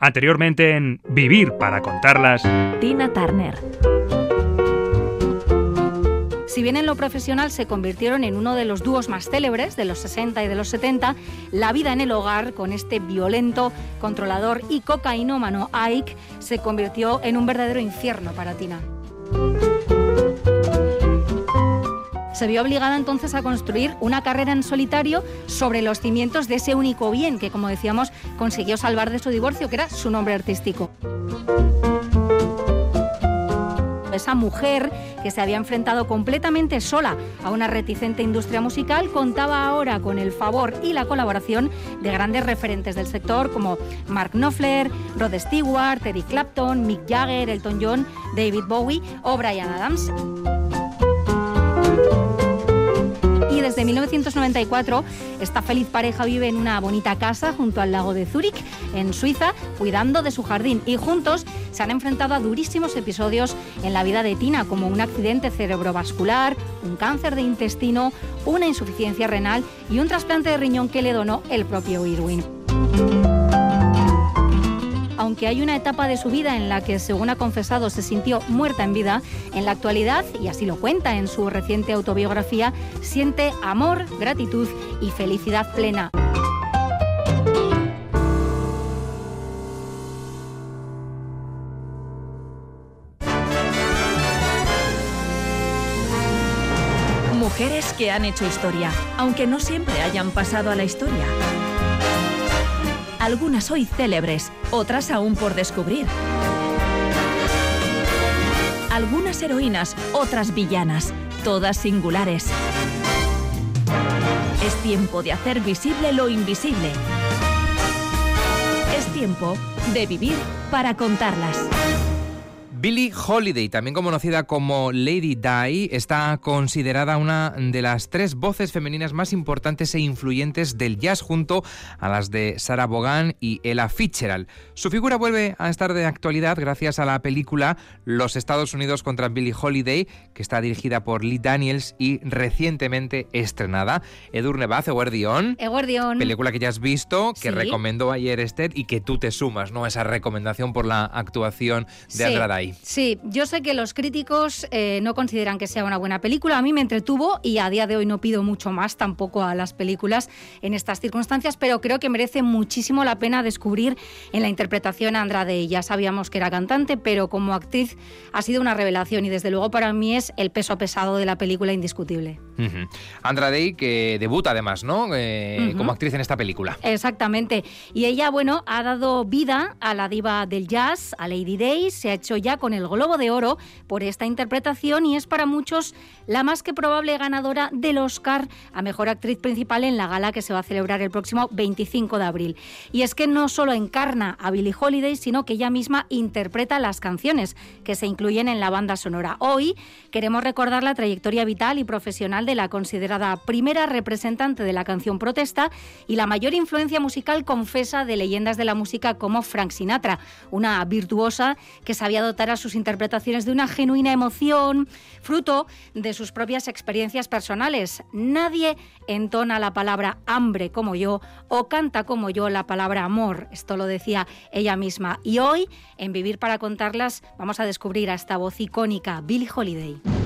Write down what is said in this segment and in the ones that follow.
Anteriormente en Vivir para contarlas. Tina Turner. Si bien en lo profesional se convirtieron en uno de los dúos más célebres de los 60 y de los 70, la vida en el hogar con este violento, controlador y cocainómano Ike se convirtió en un verdadero infierno para Tina. Se vio obligada entonces a construir una carrera en solitario sobre los cimientos de ese único bien que, como decíamos, consiguió salvar de su divorcio, que era su nombre artístico esa mujer que se había enfrentado completamente sola a una reticente industria musical contaba ahora con el favor y la colaboración de grandes referentes del sector como Mark Knopfler, Rod Stewart, Eric Clapton, Mick Jagger, Elton John, David Bowie o Brian Adams. Desde 1994 esta feliz pareja vive en una bonita casa junto al lago de Zúrich, en Suiza, cuidando de su jardín. Y juntos se han enfrentado a durísimos episodios en la vida de Tina, como un accidente cerebrovascular, un cáncer de intestino, una insuficiencia renal y un trasplante de riñón que le donó el propio Irwin aunque hay una etapa de su vida en la que, según ha confesado, se sintió muerta en vida, en la actualidad, y así lo cuenta en su reciente autobiografía, siente amor, gratitud y felicidad plena. Mujeres que han hecho historia, aunque no siempre hayan pasado a la historia algunas hoy célebres, otras aún por descubrir. Algunas heroínas, otras villanas, todas singulares. Es tiempo de hacer visible lo invisible. Es tiempo de vivir para contarlas. Billie Holiday, también conocida como Lady Di, está considerada una de las tres voces femeninas más importantes e influyentes del jazz junto a las de Sarah Vaughan y Ella Fitzgerald. Su figura vuelve a estar de actualidad gracias a la película Los Estados Unidos contra Billie Holiday, que está dirigida por Lee Daniels y recientemente estrenada. Edurne Baz, Eguardión. Eguardión. Película que ya has visto, que recomendó ayer Esther y que tú te sumas, ¿no? A esa recomendación por la actuación de sí. Sí, yo sé que los críticos eh, no consideran que sea una buena película. A mí me entretuvo y a día de hoy no pido mucho más tampoco a las películas en estas circunstancias, pero creo que merece muchísimo la pena descubrir en la interpretación a Andrade. Ya sabíamos que era cantante, pero como actriz ha sido una revelación y desde luego para mí es el peso pesado de la película indiscutible. Andrade que debuta además, ¿no? Eh, como actriz en esta película. Exactamente. Y ella, bueno, ha dado vida a la diva del jazz, a Lady Day, se ha hecho ya con el Globo de Oro por esta interpretación y es para muchos la más que probable ganadora del Oscar a Mejor Actriz Principal en la gala que se va a celebrar el próximo 25 de abril. Y es que no solo encarna a Billie Holiday, sino que ella misma interpreta las canciones que se incluyen en la banda sonora. Hoy queremos recordar la trayectoria vital y profesional de la considerada primera representante de la canción protesta y la mayor influencia musical confesa de leyendas de la música como Frank Sinatra, una virtuosa que sabía dotar sus interpretaciones de una genuina emoción, fruto de sus propias experiencias personales. Nadie entona la palabra hambre como yo o canta como yo la palabra amor. Esto lo decía ella misma. Y hoy, en Vivir para contarlas, vamos a descubrir a esta voz icónica, Billie Holiday.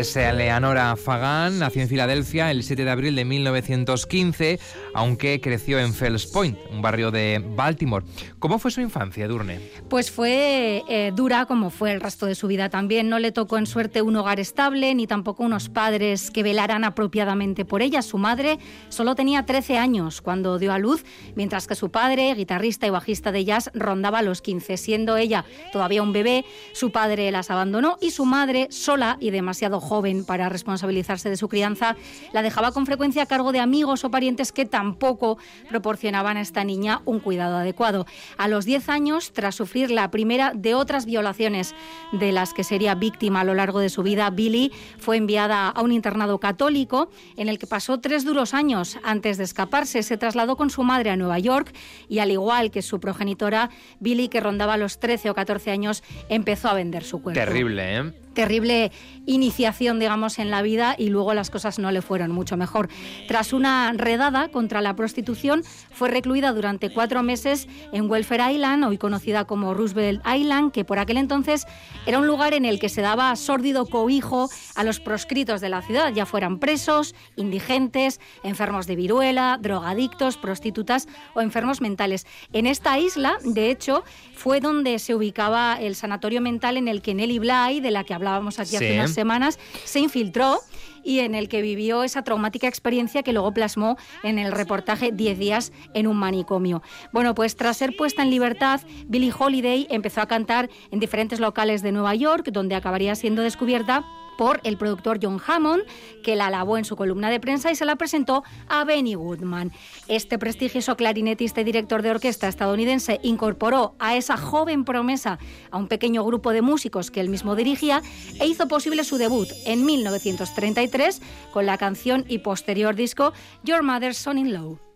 Es Leonora Fagan, nació en Filadelfia el 7 de abril de 1915, aunque creció en Fells Point, un barrio de Baltimore. ¿Cómo fue su infancia, Durne? Pues fue eh, dura, como fue el resto de su vida también. No le tocó en suerte un hogar estable, ni tampoco unos padres que velaran apropiadamente por ella. Su madre solo tenía 13 años cuando dio a luz, mientras que su padre, guitarrista y bajista de jazz, rondaba los 15. Siendo ella todavía un bebé, su padre las abandonó y su madre, sola y demasiado demasiado joven para responsabilizarse de su crianza, la dejaba con frecuencia a cargo de amigos o parientes que tampoco proporcionaban a esta niña un cuidado adecuado. A los 10 años, tras sufrir la primera de otras violaciones de las que sería víctima a lo largo de su vida, Billy fue enviada a un internado católico en el que pasó tres duros años antes de escaparse. Se trasladó con su madre a Nueva York y al igual que su progenitora, Billy, que rondaba los 13 o 14 años, empezó a vender su cuerpo. Terrible, ¿eh? Terrible iniciación, digamos, en la vida y luego las cosas no le fueron mucho mejor. Tras una redada contra la prostitución, fue recluida durante cuatro meses en Welfare Island, hoy conocida como Roosevelt Island, que por aquel entonces era un lugar en el que se daba sórdido cobijo a los proscritos de la ciudad, ya fueran presos, indigentes, enfermos de viruela, drogadictos, prostitutas o enfermos mentales. En esta isla, de hecho, fue donde se ubicaba el sanatorio mental en el que Nelly Bly, de la que hablábamos aquí hace unas semanas, se infiltró y en el que vivió esa traumática experiencia que luego plasmó en el reportaje 10 días en un manicomio. Bueno, pues tras ser puesta en libertad, Billie Holiday empezó a cantar en diferentes locales de Nueva York, donde acabaría siendo descubierta por el productor John Hammond, que la alabó en su columna de prensa y se la presentó a Benny Goodman. Este prestigioso clarinetista y director de orquesta estadounidense incorporó a esa joven promesa a un pequeño grupo de músicos que él mismo dirigía e hizo posible su debut en 1933 con la canción y posterior disco Your Mother's Son-in-Law.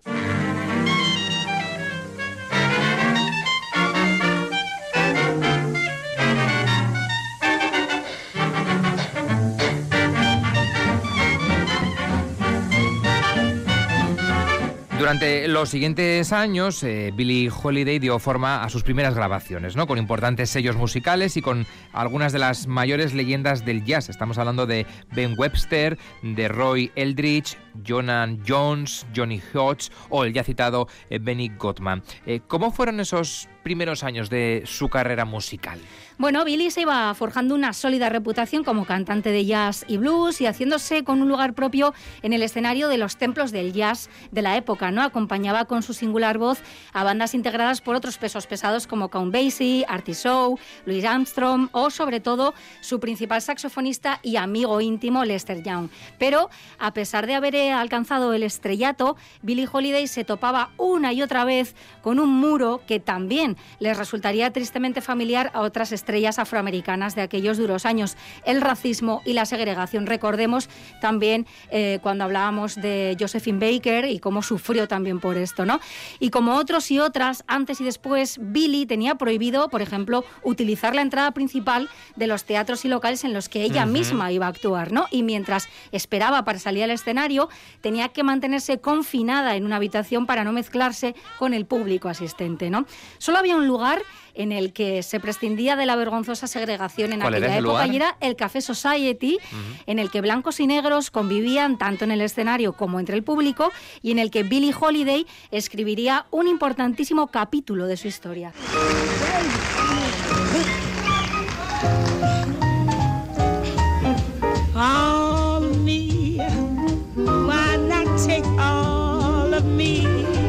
Durante los siguientes años, eh, Billie Holiday dio forma a sus primeras grabaciones, ¿no? Con importantes sellos musicales y con algunas de las mayores leyendas del jazz. Estamos hablando de Ben Webster, de Roy Eldridge, Jonan Jones, Johnny Hodge o el ya citado eh, Benny Gottman. Eh, ¿Cómo fueron esos primeros años de su carrera musical? Bueno, Billy se iba forjando una sólida reputación como cantante de jazz y blues y haciéndose con un lugar propio en el escenario de los templos del jazz de la época, ¿no? Acompañaba con su singular voz a bandas integradas por otros pesos pesados como Count Basie, Artie Shaw, Louis Armstrong o sobre todo su principal saxofonista y amigo íntimo Lester Young. Pero a pesar de haber alcanzado el estrellato, Billy Holiday se topaba una y otra vez con un muro que también les resultaría tristemente familiar a otras estrellas afroamericanas de aquellos duros años. El racismo y la segregación. Recordemos también eh, cuando hablábamos de Josephine Baker y cómo sufrió también por esto, ¿no? Y como otros y otras, antes y después, Billy tenía prohibido, por ejemplo, utilizar la entrada principal de los teatros y locales en los que ella misma iba a actuar, ¿no? Y mientras esperaba para salir al escenario, tenía que mantenerse confinada en una habitación para no mezclarse con el público asistente, ¿no? Solo había un lugar en el que se prescindía de la vergonzosa segregación en aquella época y era el Café Society, en el que blancos y negros convivían tanto en el escenario como entre el público y en el que Billie Holiday escribiría un importantísimo capítulo de su historia.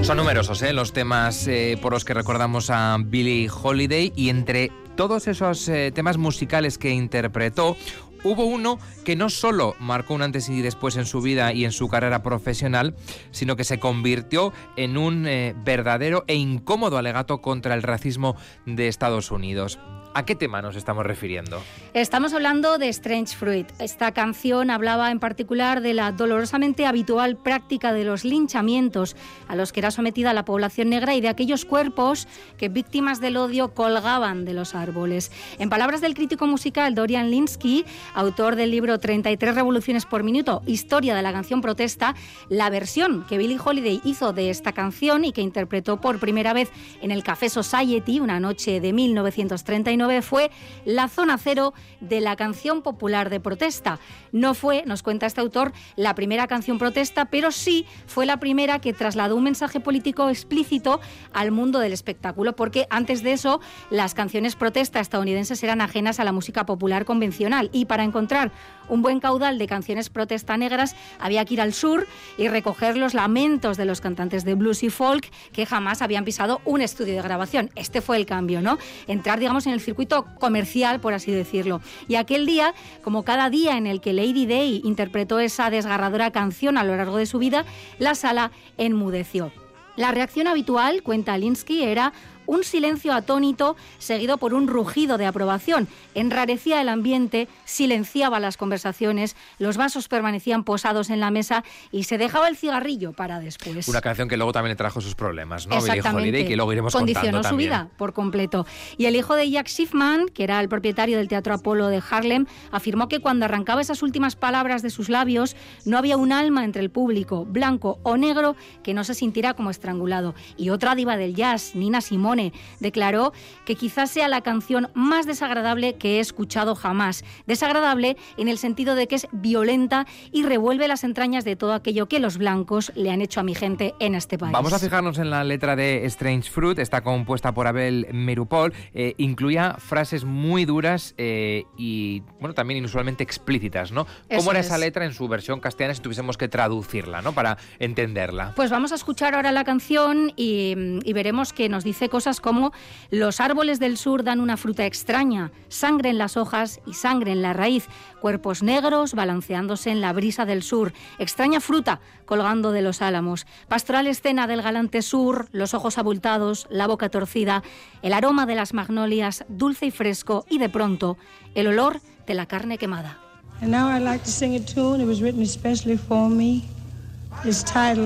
Son numerosos ¿eh? los temas eh, por los que recordamos a Billie Holiday y entre todos esos eh, temas musicales que interpretó, hubo uno que no solo marcó un antes y después en su vida y en su carrera profesional, sino que se convirtió en un verdadero e incómodo alegato contra el racismo de Estados Unidos. ¿A qué tema nos estamos refiriendo? Estamos hablando de Strange Fruit. Esta canción hablaba en particular de la dolorosamente habitual práctica de los linchamientos a los que era sometida la población negra y de aquellos cuerpos que víctimas del odio colgaban de los árboles. En palabras del crítico musical Dorian Linsky, autor del libro 33 revoluciones por minuto, Historia de la canción protesta, la versión que Billie Holiday hizo de esta canción y que interpretó por primera vez en el Café Society una noche de 1939 fue la zona cero de la canción popular de protesta. No fue, nos cuenta este autor, la primera canción protesta, pero sí fue la primera que trasladó un mensaje político explícito al mundo del espectáculo, porque antes de eso las canciones protesta estadounidenses eran ajenas a la música popular convencional y para encontrar un buen caudal de canciones protesta negras había que ir al sur y recoger los lamentos de los cantantes de blues y folk que jamás habían pisado un estudio de grabación. Este fue el cambio, ¿no? Entrar, digamos, en el circuito comercial, por así decirlo. Y aquel día, como cada día en el que Lady Day interpretó esa desgarradora canción a lo largo de su vida, la sala enmudeció. La reacción habitual, cuenta Linsky, era un silencio atónito seguido por un rugido de aprobación. Enrarecía el ambiente, silenciaba las conversaciones, los vasos permanecían posados en la mesa y se dejaba el cigarrillo para después. Una canción que luego también le trajo sus problemas, ¿no? Exactamente. que luego iremos Condicionó su vida por completo. Y el hijo de Jack Schiffman, que era el propietario del Teatro Apolo de Harlem, afirmó que cuando arrancaba esas últimas palabras de sus labios, no había un alma entre el público, blanco o negro, que no se sintiera como estrangulado. Y otra diva del jazz, Nina Simone, declaró que quizás sea la canción más desagradable que he escuchado jamás. Desagradable en el sentido de que es violenta y revuelve las entrañas de todo aquello que los blancos le han hecho a mi gente en este país. Vamos a fijarnos en la letra de Strange Fruit, está compuesta por Abel Merupol, eh, incluía frases muy duras eh, y bueno, también inusualmente explícitas, ¿no? ¿Cómo era esa letra en su versión castellana si tuviésemos que traducirla, ¿no? Para entenderla. Pues vamos a escuchar ahora la canción y, y veremos que nos dice cosas como los árboles del sur dan una fruta extraña, sangre en las hojas y sangre en la raíz, cuerpos negros balanceándose en la brisa del sur, extraña fruta colgando de los álamos, pastoral escena del galante sur, los ojos abultados, la boca torcida, el aroma de las magnolias dulce y fresco y de pronto el olor de la carne quemada.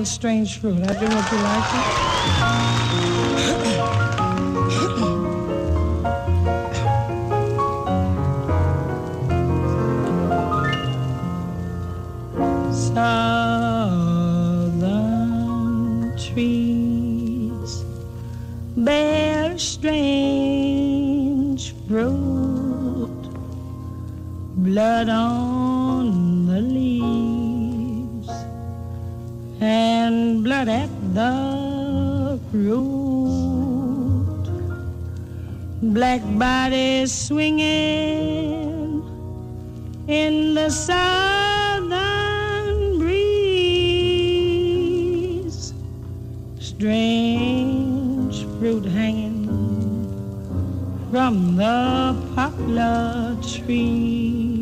Strange Fruit. southern strange fruit, blood on the leaves, and blood at the root. Black bodies swinging in the sun strange fruit hanging from the poplar trees.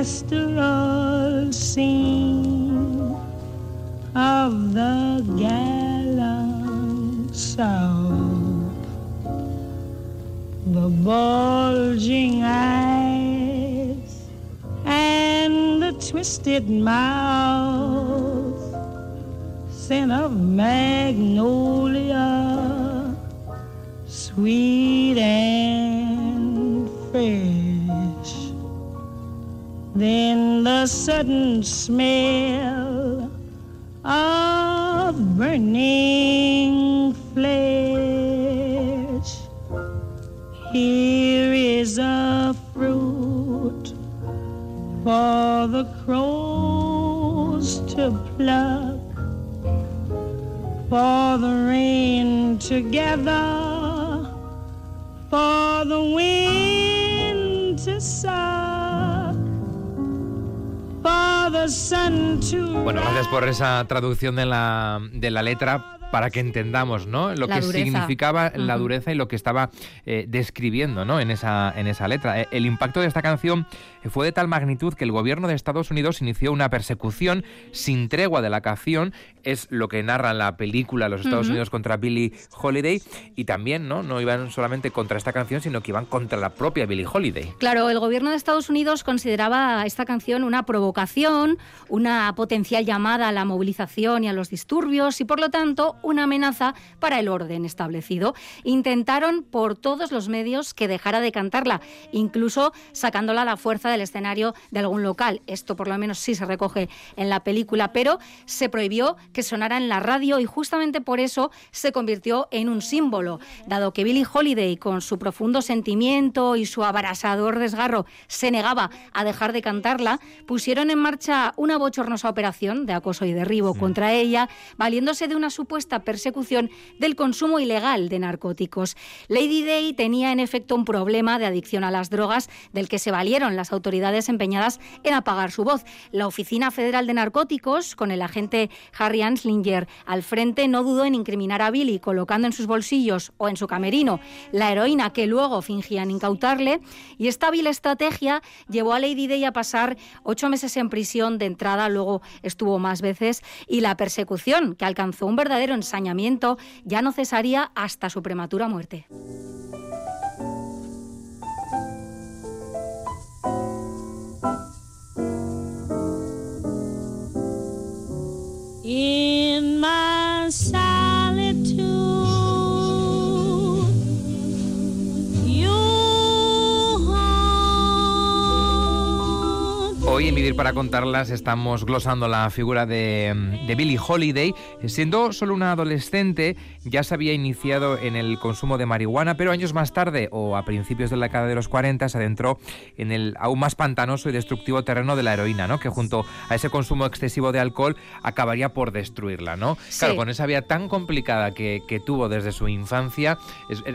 Pastoral scene of the gallant South, the bulging eyes and the twisted mouth, scent of magnolia, sweet and fresh. Then the sudden smell of burning flesh. Here is a fruit for the crows to pluck, for the rain to gather, for the wind to suck, for the sun to. Bueno, gracias por esa traducción de la, de la letra para que entendamos ¿no? lo que significaba la dureza y lo que estaba eh, describiendo ¿no? en, esa, en esa letra. Eh, el impacto de esta canción fue de tal magnitud que el gobierno de Estados Unidos inició una persecución sin tregua de la canción, es lo que narra la película Los Estados Unidos contra Billie Holiday, y también ¿no? no iban solamente contra esta canción, sino que iban contra la propia Billie Holiday. Claro, el gobierno de Estados Unidos consideraba esta canción una provocación, una potencial llamada a la movilización y a los disturbios, y por lo tanto una amenaza para el orden establecido. Intentaron por todos los medios que dejara de cantarla, incluso sacándola a la fuerza del escenario de algún local. Esto por lo menos sí se recoge en la película, pero se prohibió que sonara en la radio y justamente por eso se convirtió en un símbolo, dado que Billie Holiday con su profundo sentimiento y su abrasador desgarro se negaba a dejar de cantarla, pusieron en marcha una bochornosa operación de acoso y derribo contra ella, valiéndose de una supuesta persecución del consumo ilegal de narcóticos. Lady Day tenía en efecto un problema de adicción a las drogas del que se valieron las autoridades empeñadas en apagar su voz. La Oficina Federal de Narcóticos, con el agente Harry Anslinger al frente, no dudó en incriminar a Billy colocando en sus bolsillos o en su camerino la heroína que luego fingían incautarle. Y esta hábil estrategia llevó a Lady Day a pasar ocho meses en prisión de entrada, luego estuvo más veces, y la persecución, que alcanzó un verdadero ensañamiento, ya no cesaría hasta su prematura muerte. Vivir para Contarlas estamos glosando la figura de, de, Billie Holiday. Siendo solo una adolescente, ya se había iniciado en el consumo de marihuana, pero años más tarde, o a principios de la década de los 40, se adentró en el aún más pantanoso y destructivo terreno de la heroína, ¿no? que junto a ese consumo excesivo de alcohol acabaría por destruirla. ¿no? Claro, con esa vida tan complicada que, tuvo desde su infancia,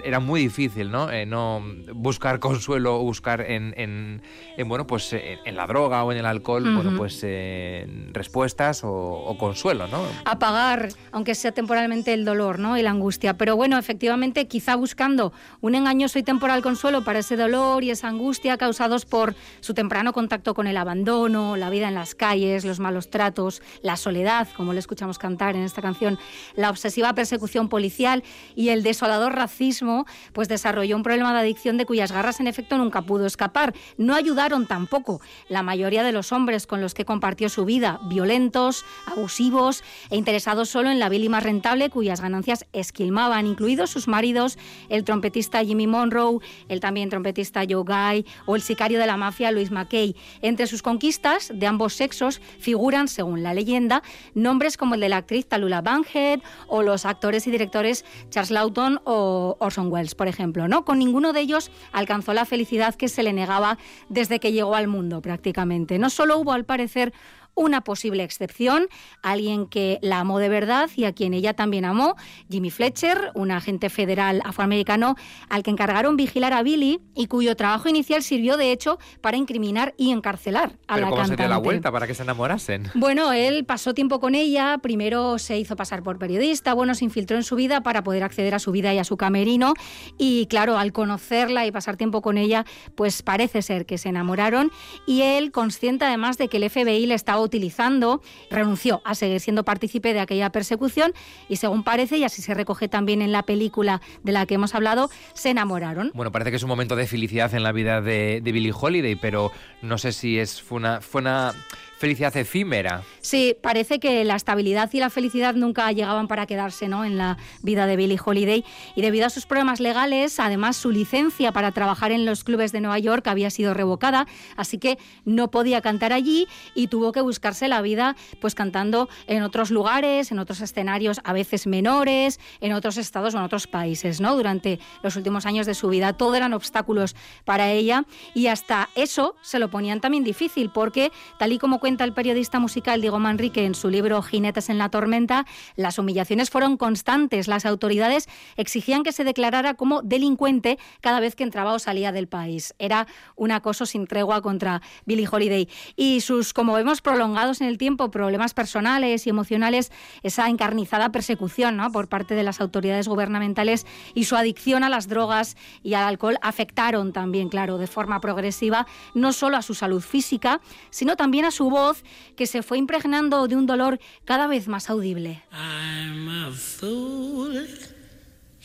era muy difícil ¿no? Eh, no buscar consuelo o buscar en, en, bueno, pues, en la droga o en el alcohol, bueno, pues eh, respuestas o, consuelo, ¿no? Apagar, aunque sea temporalmente, el dolor, ¿no? Y la angustia. Pero bueno, efectivamente, quizá buscando un engañoso y temporal consuelo para ese dolor y esa angustia causados por su temprano contacto con el abandono, la vida en las calles, los malos tratos, la soledad, como le escuchamos cantar en esta canción, la obsesiva persecución policial y el desolador racismo, pues desarrolló un problema de adicción de cuyas garras en efecto nunca pudo escapar. No ayudaron tampoco la mayoría de los hombres con los que compartió su vida, violentos, abusivos e interesados solo en la y más rentable cuyas ganancias esquilmaban, incluidos sus maridos, el trompetista Jimmy Monroe, el también trompetista Joe Guy o el sicario de la mafia Louis McKay. Entre sus conquistas de ambos sexos figuran, según la leyenda, nombres como el de la actriz Talula Bankhead o los actores y directores Charles Lawton o Orson Welles, por ejemplo. ¿no? Con ninguno de ellos alcanzó la felicidad que se le negaba desde que llegó al mundo prácticamente. No solo hubo, al parecer, una posible excepción, alguien que la amó de verdad y a quien ella también amó, Jimmy Fletcher, un agente federal afroamericano al que encargaron vigilar a Billy y cuyo trabajo inicial sirvió de hecho para incriminar y encarcelar a ¿Pero la cómo cantante. se dio la vuelta para que se enamorasen? Bueno, él pasó tiempo con ella, primero se hizo pasar por periodista, bueno, se infiltró en su vida para poder acceder a su vida y a su camerino y claro, al conocerla y pasar tiempo con ella, pues parece ser que se enamoraron y él, consciente además de que el FBI le estaba utilizando, renunció a seguir siendo partícipe de aquella persecución y según parece, y así se recoge también en la película de la que hemos hablado, se enamoraron. Bueno, parece que es un momento de felicidad en la vida de, de Billie Holiday, pero no sé si es, fue una, fue una felicidad efímera. Sí, parece que la estabilidad y la felicidad nunca llegaban para quedarse ¿no? en la vida de Billie Holiday y debido a sus problemas legales, además su licencia para trabajar en los clubes de Nueva York había sido revocada, así que no podía cantar allí y tuvo que buscarse la vida pues cantando en otros lugares, en otros escenarios a veces menores, en otros estados o en otros países, ¿no? Durante los últimos años de su vida todo eran obstáculos para ella y hasta eso se lo ponían también difícil porque tal y como cuenta el periodista musical Diego Manrique en su libro Jinetes en la tormenta, las humillaciones fueron constantes. Las autoridades exigían que se declarara como delincuente cada vez que entraba o salía del país. Era un acoso sin tregua contra Billie Holiday. Y sus, como vemos, prolongados en el tiempo, problemas personales y emocionales, esa encarnizada persecución ¿no? por parte de las autoridades gubernamentales y su adicción a las drogas y al alcohol afectaron también, claro, de forma progresiva, no solo a su salud física, sino también a su voz que se fue impregnando de un dolor cada vez más audible. I'm a fool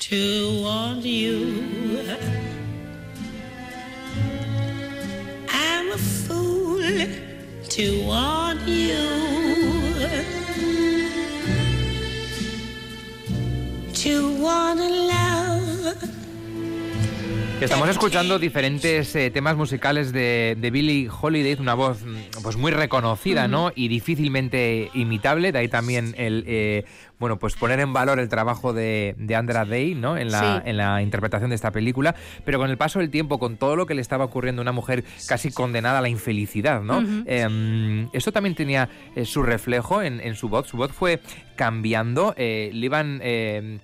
to want you. I'm a fool to want you. To want. Estamos escuchando diferentes eh, temas musicales de, de, Billie Holiday, una voz mm, pues muy reconocida, ¿no? Y difícilmente imitable. De ahí también el eh, bueno, pues poner en valor el trabajo de, de Andra Day, ¿no? En la, en la interpretación de esta película. Pero con el paso del tiempo, con todo lo que le estaba ocurriendo a una mujer casi condenada a la infelicidad, ¿no? Em, eso también tenía eh, su reflejo en, en, su voz. Su voz fue cambiando. le iban em,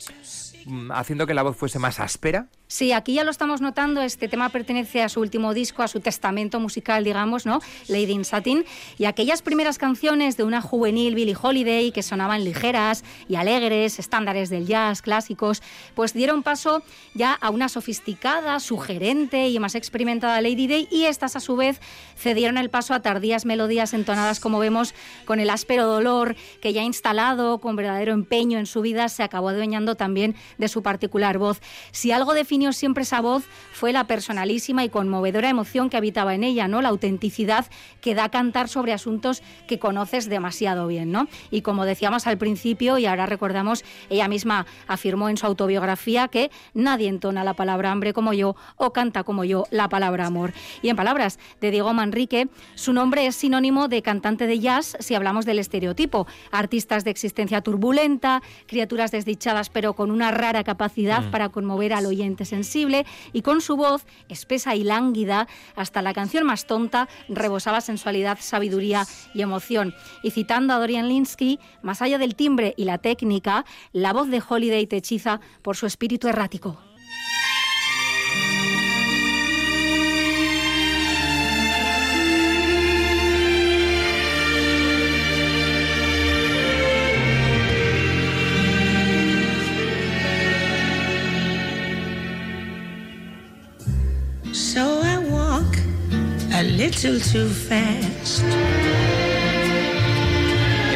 haciendo que la voz fuese más áspera. Sí, aquí ya lo estamos notando. Este tema pertenece a su último disco, a su testamento musical, digamos, ¿no? Lady in Satin. Y aquellas primeras canciones de una juvenil Billie Holiday que sonaban ligeras y alegres, estándares del jazz, clásicos, pues dieron paso ya a una sofisticada, sugerente y más experimentada Lady Day. Y estas, a su vez, cedieron el paso a tardías melodías entonadas, como vemos, con el áspero dolor que ya instalado, con verdadero empeño en su vida, se acabó adueñando también de su particular voz. Si algo define siempre esa voz fue la personalísima y conmovedora emoción que habitaba en ella, ¿no? La autenticidad que da cantar sobre asuntos que conoces demasiado bien, ¿no? Y como decíamos al principio y ahora recordamos, ella misma afirmó en su autobiografía que nadie entona la palabra hambre como yo o canta como yo la palabra amor. Y en palabras de Diego Manrique, su nombre es sinónimo de cantante de jazz si hablamos del estereotipo. Artistas de existencia turbulenta, criaturas desdichadas pero con una rara capacidad mm. para conmover al oyente sensible y con su voz espesa y lánguida, hasta la canción más tonta rebosaba sensualidad, sabiduría y emoción. Y citando a Dorian Linsky, más allá del timbre y la técnica, la voz de Holiday te hechiza por su espíritu errático. Little too fast.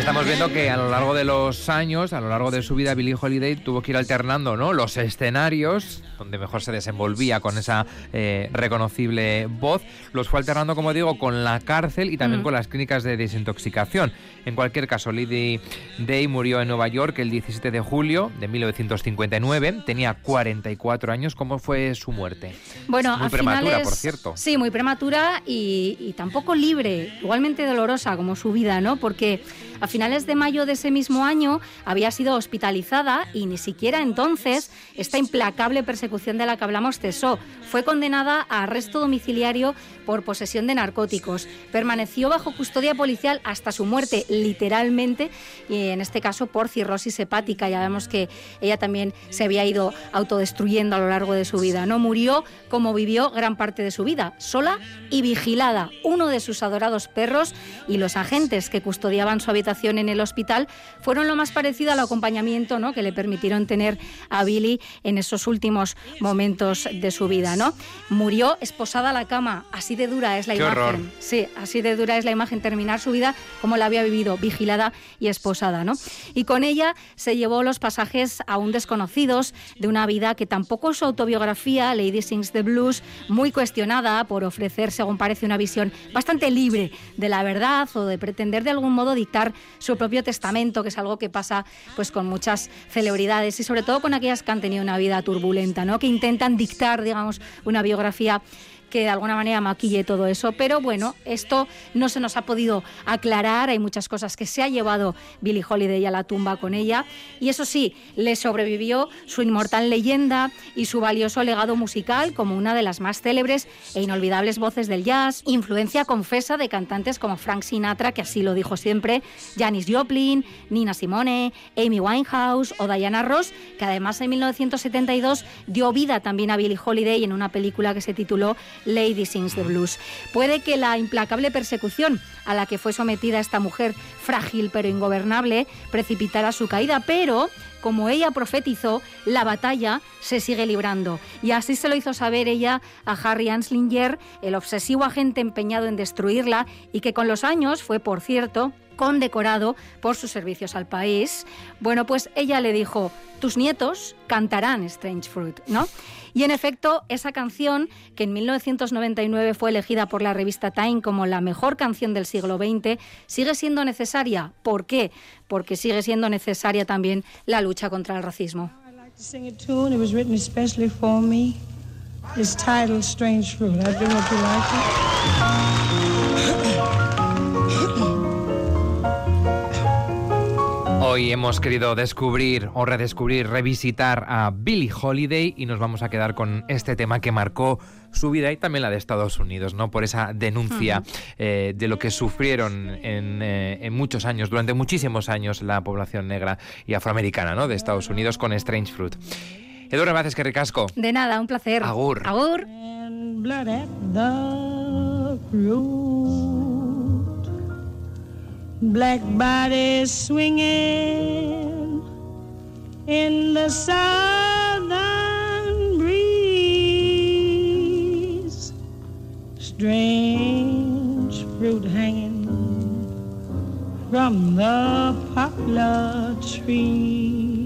Estamos viendo que a lo largo de los años, a lo largo de su vida, Billie Holiday tuvo que ir alternando ¿no? los escenarios, donde mejor se desenvolvía con esa eh, reconocible voz, los fue alternando, como digo, con la cárcel y también mm. con las clínicas de desintoxicación. En cualquier caso, Lady Day murió en Nueva York el 17 de julio de 1959, tenía 44 años. ¿Cómo fue su muerte? Bueno, muy prematura, por cierto. Sí, muy prematura y, y tampoco libre, igualmente dolorosa como su vida, ¿no? Porque a finales de mayo de ese mismo año había sido hospitalizada y ni siquiera entonces esta implacable persecución de la que hablamos cesó. Fue condenada a arresto domiciliario por posesión de narcóticos. Permaneció bajo custodia policial hasta su muerte, literalmente, y en este caso por cirrosis hepática. Ya vemos que ella también se había ido autodestruyendo a lo largo de su vida. No murió como vivió gran parte de su vida, sola y vigilada. Uno de sus adorados perros y los agentes que custodiaban su habitación en el hospital fueron lo más parecido al acompañamiento ¿no? que le permitieron tener a Billy en esos últimos momentos de su vida. ¿no? Murió esposada a la cama, así de dura es la imagen. Sí, así de dura es la imagen, terminar su vida como la había vivido, vigilada y esposada. ¿no? Y con ella se llevó los pasajes aún desconocidos de una vida que tampoco su autobiografía, Lady Sings the Blues, muy cuestionada por ofrecer, según parece, una visión bastante libre de la verdad o de pretender de algún modo dictar su propio testamento, que es algo que pasa pues con muchas celebridades y sobre todo con aquellas que han tenido una vida turbulenta, ¿no? que intentan dictar, digamos, una biografía que de alguna manera maquille todo eso. Pero bueno, esto no se nos ha podido aclarar. Hay muchas cosas que se ha llevado Billie Holiday a la tumba con ella. Y eso sí, le sobrevivió su inmortal leyenda y su valioso legado musical como una de las más célebres e inolvidables voces del jazz, influencia confesa de cantantes como Frank Sinatra, que así lo dijo siempre, Janis Joplin, Nina Simone, Amy Winehouse o Diana Ross, que además en 1972 dio vida también a Billie Holiday en una película que se tituló Lady Sings the Blues. Puede que la implacable persecución a la que fue sometida esta mujer frágil pero ingobernable precipitara su caída, pero como ella profetizó, la batalla se sigue librando. Y así se lo hizo saber ella a Harry Anslinger, el obsesivo agente empeñado en destruirla y que con los años fue, por cierto, condecorado por sus servicios al país. Bueno, pues ella le dijo, tus nietos cantarán Strange Fruit, ¿no? Y en efecto, esa canción, que en 1999 fue elegida por la revista Time como la mejor canción del siglo XX, sigue siendo necesaria. ¿Por qué? Porque sigue siendo necesaria también la lucha contra el racismo. Hoy hemos querido descubrir o redescubrir, revisitar a Billie Holiday y nos vamos a quedar con este tema que marcó su vida y también la de Estados Unidos, ¿no? Por esa denuncia eh, de lo que sufrieron en, eh, en, muchos años, durante muchísimos años, la población negra y afroamericana, ¿no? De Estados Unidos con Strange Fruit. Edurne Baces, que ricasco. De nada, un placer. Agur. Agur. Black bodies swinging in the southern breeze. Strange fruit hanging from the poplar trees.